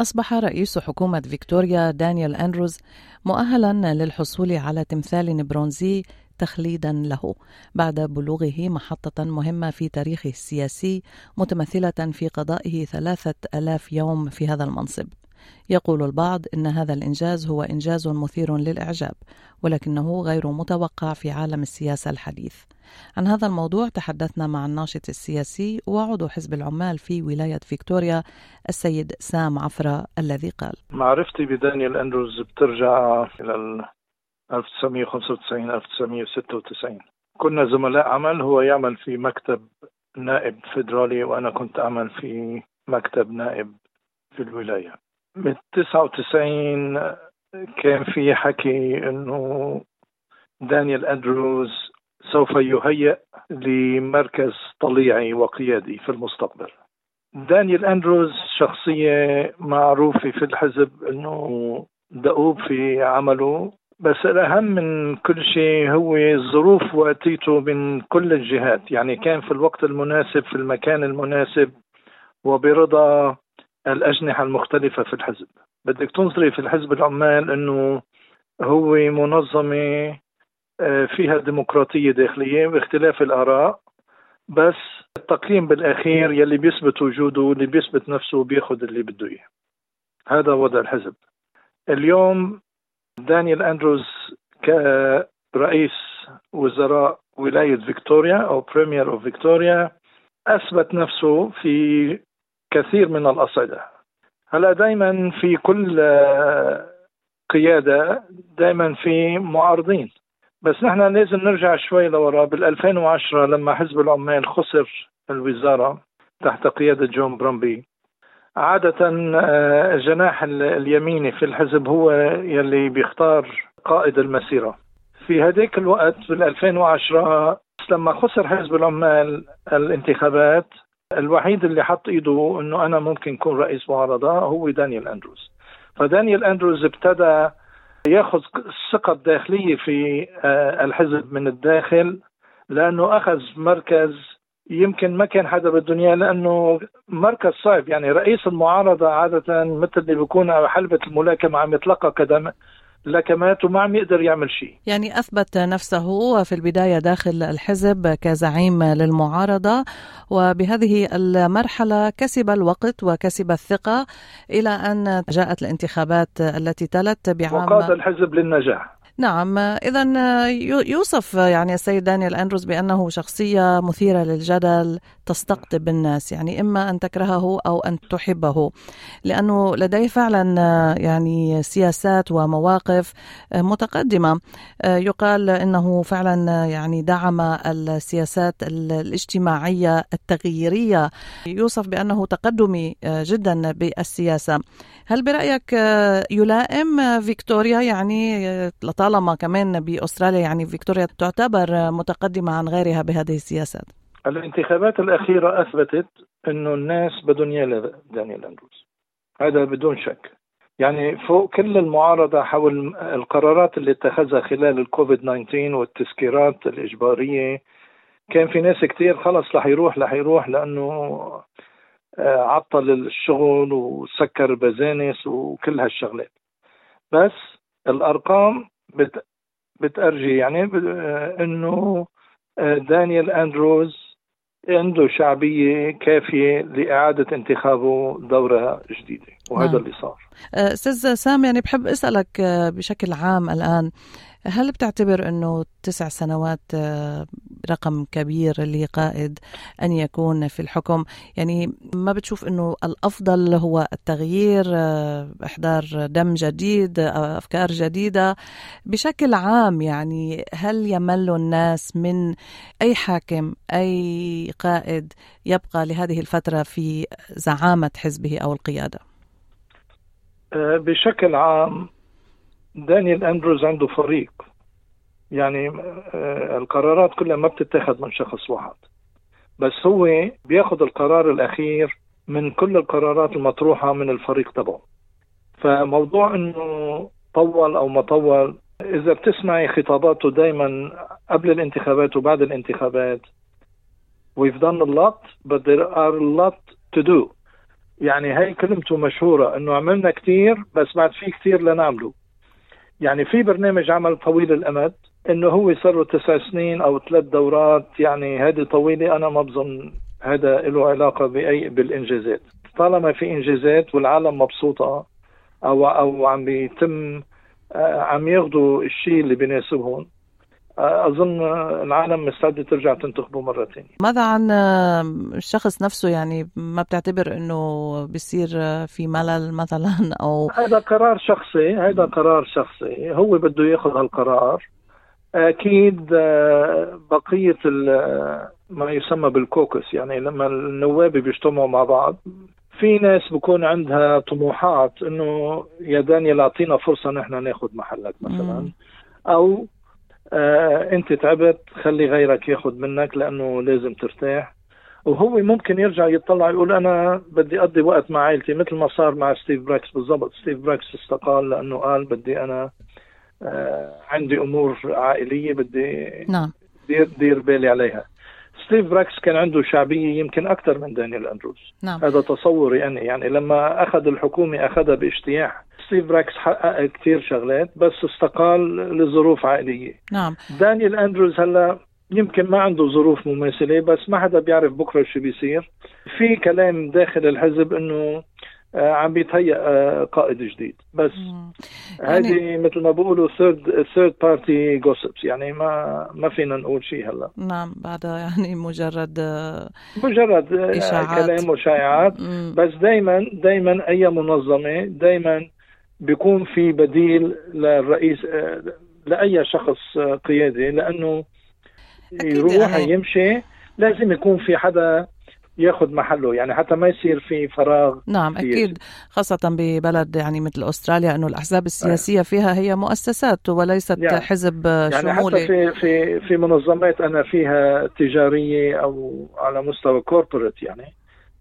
أصبح رئيس حكومة فيكتوريا دانيال أندروز مؤهلا للحصول على تمثال برونزي تخليدا له بعد بلوغه محطة مهمة في تاريخه السياسي متمثلة في قضائه ثلاثة ألاف يوم في هذا المنصب. يقول البعض إن هذا الإنجاز هو إنجاز مثير للإعجاب ولكنه غير متوقع في عالم السياسة الحديث. عن هذا الموضوع تحدثنا مع الناشط السياسي وعضو حزب العمال في ولاية فيكتوريا السيد سام عفرة الذي قال معرفتي بدانيال أندروز بترجع إلى 1995 1996 كنا زملاء عمل هو يعمل في مكتب نائب فيدرالي وأنا كنت أعمل في مكتب نائب في الولاية. من 99 كان في حكي إنه دانيال أندروز سوف يهيئ لمركز طليعي وقيادي في المستقبل. دانيال أندروز شخصية معروفة في الحزب إنه دؤوب في عمله بس الأهم من كل شيء هو الظروف وأتيته من كل الجهات. يعني كان في الوقت المناسب في المكان المناسب وبرضا الأجنحة المختلفة في الحزب. بدك تنظري في الحزب العمال أنه هو منظمة آه، فيها ديمقراطية داخلية واختلاف الآراء بس التقييم بالأخير يلي بيثبت وجوده اللي بيثبت نفسه بياخذ اللي بده إياه. هذا وضع الحزب. اليوم دانيال أندروز كرئيس وزراء ولاية فيكتوريا أو Premier of Victoria أثبت نفسه في كثير من الأصعدة. هلا دائما في كل آه، قيادة دائما في معارضين. بس نحن لازم نرجع شوي لورا. بال 2010 لما حزب العمال خسر الوزارة تحت قيادة جون برومبي عادة الجناح آه، اليميني في الحزب هو يلي بيختار قائد المسيرة. في هذيك الوقت بال 2010 لما خسر حزب العمال الانتخابات الوحيد اللي حط إيده إنه أنا ممكن أكون رئيس معارضة هو دانيال أندروز. فدانيال أندروز ابتدى ياخذ الثقه الداخليه في آه، الحزب من الداخل لأنه أخذ مركز يمكن ما كان حدا بالدنيا لأنه مركز صعب. يعني رئيس المعارضة عادة مثل اللي بيكون على حلبة الملاكمة عم يتلقى لكمات وما عم يقدر يعمل شيء. يعني أثبت نفسه في البداية داخل الحزب كزعيم للمعارضة وبهذه المرحلة كسب الوقت وكسب الثقة إلى أن جاءت الانتخابات التي تلت بعام وقاد الحزب للنجاح. نعم. إذا يوصف يعني السيد دانيال أندروز بأنه شخصية مثيرة للجدل تستقطب الناس يعني إما أن تكرهه أو أن تحبه لأنه لديه فعلا يعني سياسات ومواقف متقدمة. يقال أنه فعلا يعني دعم السياسات الاجتماعية التغييرية. يوصف بأنه تقدمي جدا بالسياسة. هل برأيك يلائم فيكتوريا؟ يعني لطالما كمان بأستراليا يعني فيكتوريا تعتبر متقدمة عن غيرها بهذه السياسات. الانتخابات الأخيرة أثبتت أنه الناس بدهم دانيال أندروز. هذا بدون شك. يعني فوق كل المعارضة حول القرارات اللي اتخذها خلال الكوفيد 19 والتسكيرات الإجبارية كان في ناس كتير خلص رح يروح رح يروح لأنه آه، عطل الشغل وسكر بزانس وكل هالشغلات بس الأرقام بت بتأرجي يعني آه، إنه آه، دانيال أندروز عنده شعبية كافية لإعادة انتخابه دورة جديدة وهذا نعم. اللي صار أستاذ سام يعني بحب أسألك بشكل عام الآن هل بتعتبر أنه تسع سنوات آه، رقم كبير لقائد أن يكون في الحكم. يعني ما بتشوف أنه الأفضل هو التغيير آه، إحضار دم جديد آه، أفكار جديدة؟ بشكل عام يعني هل يمل الناس من أي حاكم أي قائد يبقى لهذه الفترة في زعامة حزبه أو القيادة؟ بشكل عام دانيال أندروز عنده فريق. يعني القرارات كلها ما بتتاخذ من شخص واحد. بس هو بياخذ القرار الأخير من كل القرارات المطروحة من الفريق تبعه. فموضوع إنه طول أو ما طول إذا بتسمعي خطاباته دائما قبل الانتخابات وبعد الانتخابات we've done a lot but there are a lot to do. يعني هي كلمته مشهورة إنه عملنا كثير بس بعد في كثير لنعمله. يعني في برنامج عمل طويل الأمد إنه هو صار له تسع سنين أو ثلاث دورات يعني هذه طويلة أنا ما بظن هذا له علاقة باي بالإنجازات. طالما في إنجازات والعالم مبسوطة أو أو عم بيتم آه، عم ياخذوا الشيء اللي بيناسبهم آه، أظن العالم مستعدة ترجع تنتخبه مرة ثانية ماذا عن آه، الشخص نفسه؟ يعني ما بتعتبر إنه بيصير في ملل مثلا أو هذا قرار شخصي هذا قرار شخصي. هو بده ياخذ هالقرار. أكيد بقية ما يسمى بالكوكس يعني لما النواب بيجتمعوا مع بعض في ناس بكون عندها طموحات إنه يا دانيال أعطينا فرصة نحن ناخذ محلك مثلا. أو آه أنت تعبت خلي غيرك ياخذ منك لأنه لازم ترتاح. وهو ممكن يرجع يطلع يقول أنا بدي أقضي وقت مع عائلتي مثل ما صار مع ستيف براكس بالضبط. ستيف براكس استقال لأنه قال بدي أنا آه عندي أمور عائلية بدي نعم. دير, دير بالي عليها. ستيف براكس كان عنده شعبية يمكن أكثر من دانيال أندروز. نعم. هذا تصوري أنا يعني لما أخذ الحكومة أخذها باجتياح. ستيف براكس حقق كثير شغلات بس استقال لظروف عائلية. نعم. دانيال أندروز هلا يمكن ما عنده ظروف مماثلة بس ما حدا بيعرف بكرة شو بيصير. في كلام داخل الحزب إنه آه، عم بيتهيأ آه، قائد جديد. بس هذه يعني مثل ما بيقولوا third third party gossips يعني ما ما فينا نقول شيء هلا. نعم بعدها يعني مجرد آه، مجرد إشاعات. كلام وشائعات. بس دائما دائما أي منظمة دائما بيكون في بديل للرئيس لأي شخص قيادي. لأنه يروح يعني يمشي لازم يكون في حدا ياخذ محله يعني حتى ما يصير في فراغ نعم سياسي. أكيد خاصة ببلد يعني مثل أستراليا إنه الأحزاب السياسية فيها هي مؤسسات وليست يعني حزب يعني شمولي. حتى في في في منظمات أنا فيها تجارية أو على مستوى كوربوريت يعني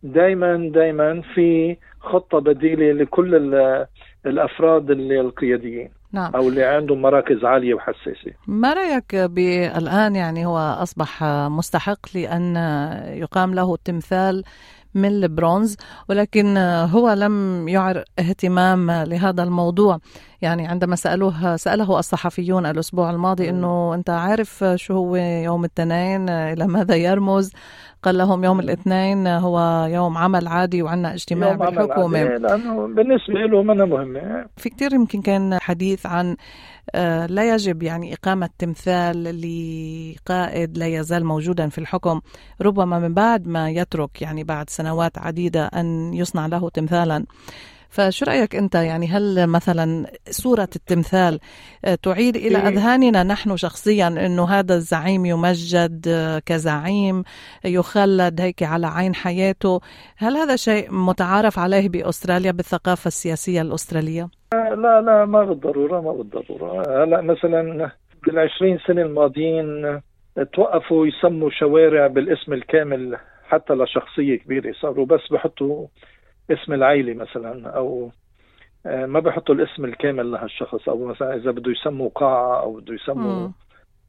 دائما دائما في خطة بديلة لكل الأفراد القياديين. نعم. أو اللي عندهم مراكز عالية وحساسة ما رايك بالآن يعني هو أصبح مستحق لأن يقام له تمثال من البرونز ولكن هو لم يعر اهتمام لهذا الموضوع. يعني عندما سألوه سأله الصحفيون الأسبوع الماضي أنه أنت عارف شو هو يوم الاثنين إلى ماذا يرمز؟ قال لهم يوم الاثنين هو يوم عمل عادي وعندنا اجتماع يوم بالحكومة لأنه بالنسبة له منها مهمة. في كتير يمكن كان حديث عن لا يجب يعني إقامة تمثال لقائد لا يزال موجودا في الحكم. ربما من بعد ما يترك يعني بعد سنوات عديدة أن يصنع له تمثالا. فشو رأيك أنت يعني هل مثلا صورة التمثال آه، تعيد إلى إيه. أذهاننا نحن شخصيا أنه هذا الزعيم يمجد آه، كزعيم يخلد هيك على عين حياته هل هذا شيء متعارف عليه بأستراليا بالثقافة السياسية الأسترالية؟ لا لا ما بالضرورة ما بالضرورة هلا مثلا بالعشرين سنة الماضيين توقفوا يسموا شوارع بالاسم الكامل حتى لشخصية كبيرة صاروا بس بحطوا اسم العائلة مثلا أو آه، ما بحطوا الاسم الكامل لهالشخص أو مثلا إذا بده يسموا قاعة أو بده يسموا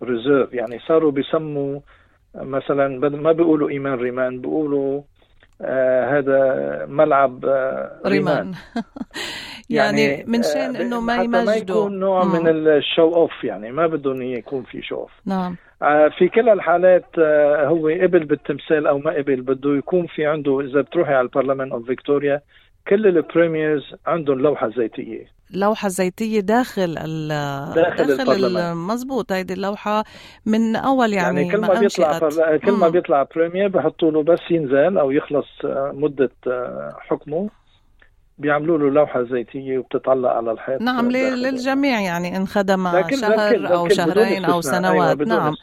ريزيرف يعني صاروا بيسموا مثلا ما بيقولوا إيمان ريمان بيقولوا آه هذا ملعب آه ريمان. يعني, يعني من شان آه إنه ما يمجدوا ما يكون نوع مم. من ال show off يعني ما بدهم يكون في show off. نعم. في كل الحالات آه هو قبل بالتمثال أو ما قبل بده يكون في عنده إذا بتروحي على ال Parliament of Victoria كل ال premiers عندهم لوحة زيتيه لوحة زيتية داخل ال داخل, داخل مزبوط هيدي اللوحة من أول يعني, يعني كل ما, ما بيطلع كل ما بيطلع premier بحطوا له بس ينزل أو يخلص آه، مدة آه، حكمه. بيعملوا له لوحة زيتية وبتتعلق على الحيط. نعم للجميع يعني إن خدم لكن شهر لكن أو شهرين أو سنوات. أيوة نعم.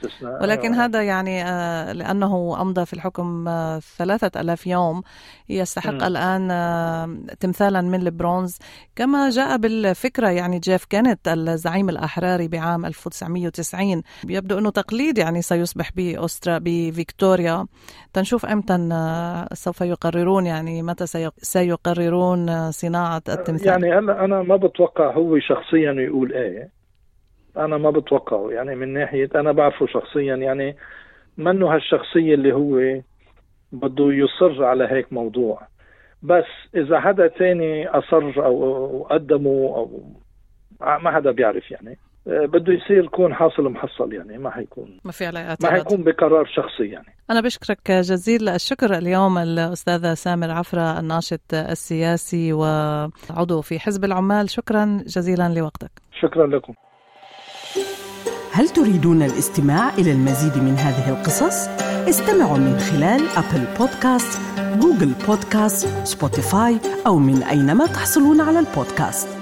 ولكن أيوة. هذا يعني آه لأنه أمضى في الحكم آه ثلاثة ألاف يوم يستحق م. الآن آه تمثالا من البرونز. كما جاء بالفكرة يعني جيف كينيت الزعيم الأحراري بعام 1990 يبدو أنه تقليد يعني سيصبح بأسترا بفيكتوريا. تنشوف إمتى آه، سوف يقررون يعني متى سيقررون صناعة التمثال؟ يعني هلا أنا ما بتوقع هو شخصيا يقول إيه. أنا ما بتوقعه. يعني من ناحية أنا بعرفه شخصيا. يعني منه هالشخصية اللي هو بده يصر على هيك موضوع. بس إذا حدا تاني أصر أو قدمه أو ما حدا بيعرف يعني. بده يصير يكون حاصل محصل يعني ما حيكون. ما في عليه ما حيكون بقرار شخصي يعني. أنا بشكرك جزيل. الشكر اليوم الأستاذة سامر عفرة الناشط السياسي وعضو في حزب العمال. شكرا جزيلا لوقتك. شكرا لكم. هل تريدون الاستماع إلى المزيد من هذه القصص؟ استمعوا من خلال Apple Podcast، Google Podcast، Spotify أو من أينما تحصلون على البودكاست.